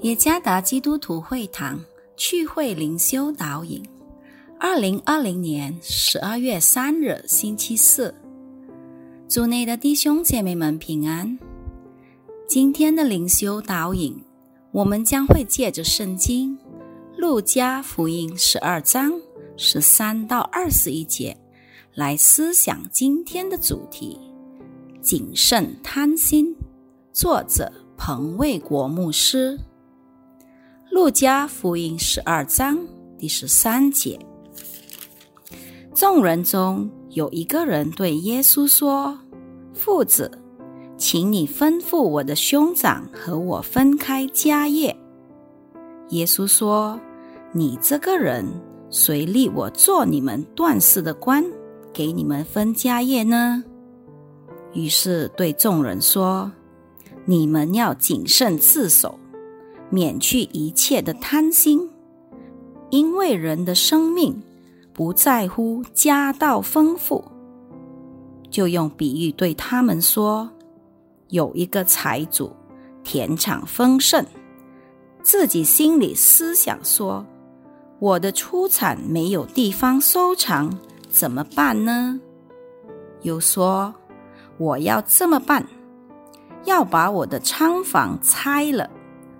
耶加达基督徒会堂聚会灵修导引，二零二零年十二月三日星期四，主内的弟兄姐妹们平安。今天的灵修导引，我们将会借着圣经《路加福音》十二章十三到二十一节来思想今天的主题：谨慎贪心。作者彭卫国牧师。路加福音十二章第十三节，众人中有一个人对耶稣说：“父子，请你吩咐我的兄长和我分开家业。”耶稣说：“你这个人，谁立我做你们断事的官，给你们分家业呢？”于是对众人说：“你们要谨慎自守。”免去一切的贪心，因为人的生命不在乎家道丰富。就用比喻对他们说：有一个财主，田产丰盛，自己心里思想说：我的出产没有地方收藏，怎么办呢？又说：我要这么办，要把我的仓房拆了。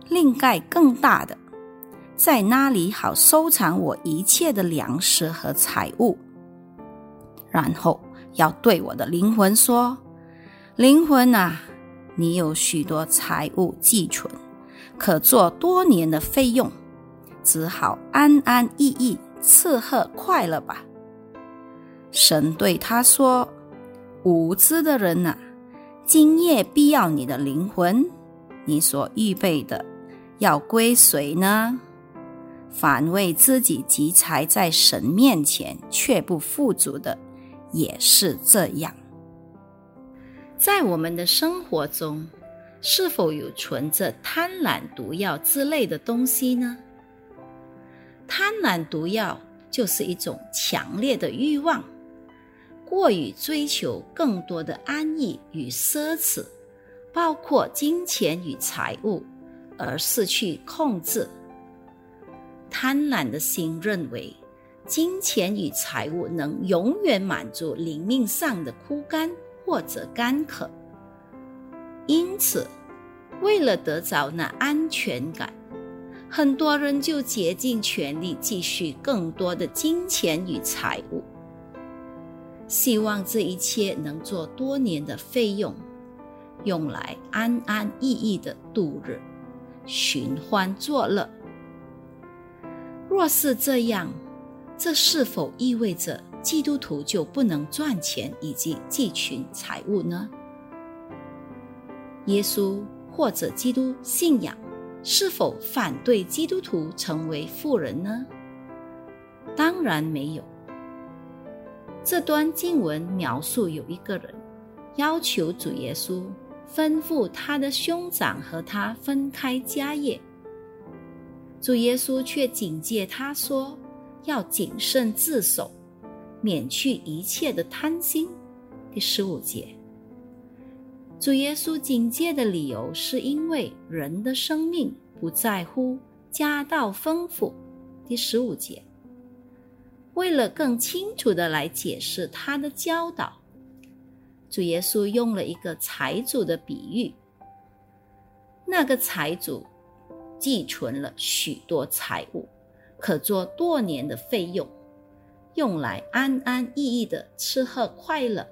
另盖更大的，在那里好收藏我一切的粮食和财物。然后要对我的灵魂说：“灵魂啊，你有许多财物寄存，可做多年的费用，只好安安逸逸伺候快乐吧。”神对他说：“无知的人呐，今夜必要你的灵魂，你所预备的。”要归谁呢？凡为自己积财在神面前却不富足的，也是这样。在我们的生活中，是否有存着贪婪毒药之类的东西呢？贪婪毒药就是一种强烈的欲望，过于追求更多的安逸与奢侈，包括金钱与财物。而失去控制，贪婪的心认为金钱与财物能永远满足灵命上的枯干或者干渴，因此，为了得着那安全感，很多人就竭尽全力继续更多的金钱与财物，希望这一切能做多年的费用，用来安安逸逸的度日。寻欢作乐。若是这样，这是否意味着基督徒就不能赚钱以及积群财物呢？耶稣或者基督信仰是否反对基督徒成为富人呢？当然没有。这段经文描述有一个人要求主耶稣。吩咐他的兄长和他分开家业，主耶稣却警戒他说：“要谨慎自守，免去一切的贪心。”第十五节，主耶稣警戒的理由是因为人的生命不在乎家道丰富。第十五节，为了更清楚的来解释他的教导。主耶稣用了一个财主的比喻，那个财主寄存了许多财物，可做多年的费用，用来安安逸逸的吃喝快乐。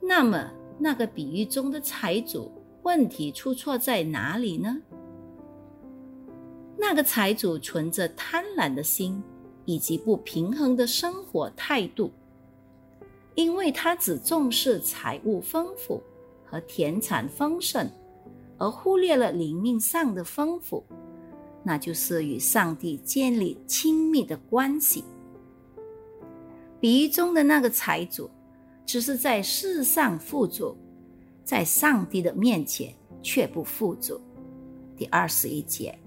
那么，那个比喻中的财主问题出错在哪里呢？那个财主存着贪婪的心，以及不平衡的生活态度。因为他只重视财物丰富和田产丰盛，而忽略了灵命上的丰富，那就是与上帝建立亲密的关系。比喻中的那个财主，只是在世上富足，在上帝的面前却不富足。第二十一节。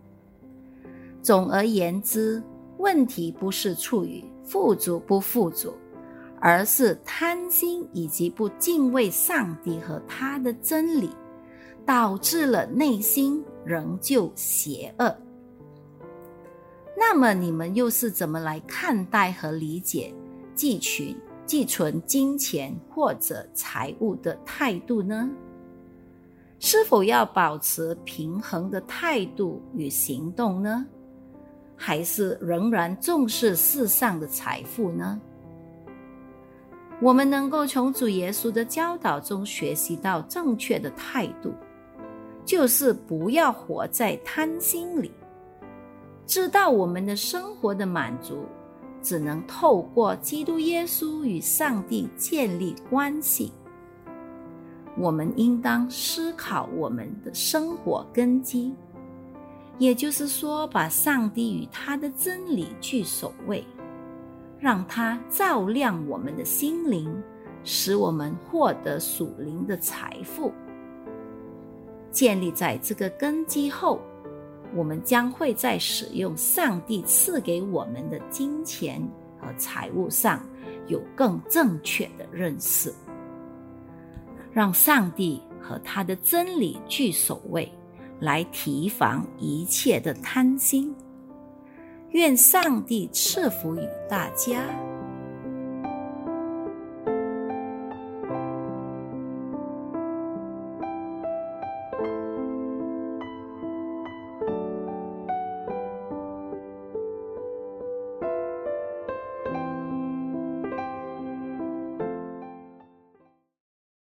总而言之，问题不是处于富足不富足。而是贪心以及不敬畏上帝和他的真理，导致了内心仍旧邪恶。那么你们又是怎么来看待和理解寄存寄存金钱或者财物的态度呢？是否要保持平衡的态度与行动呢？还是仍然重视世上的财富呢？我们能够从主耶稣的教导中学习到正确的态度，就是不要活在贪心里。知道我们的生活的满足，只能透过基督耶稣与上帝建立关系。我们应当思考我们的生活根基，也就是说，把上帝与他的真理去首位，让它照亮我们的心灵，使我们获得属灵的财富。建立在这个根基后。我们将会在使用上帝赐给我们的金钱和财物上有更正确的认识，让上帝和他的真理居首位，来提防一切的贪心。愿上帝赐福于大家。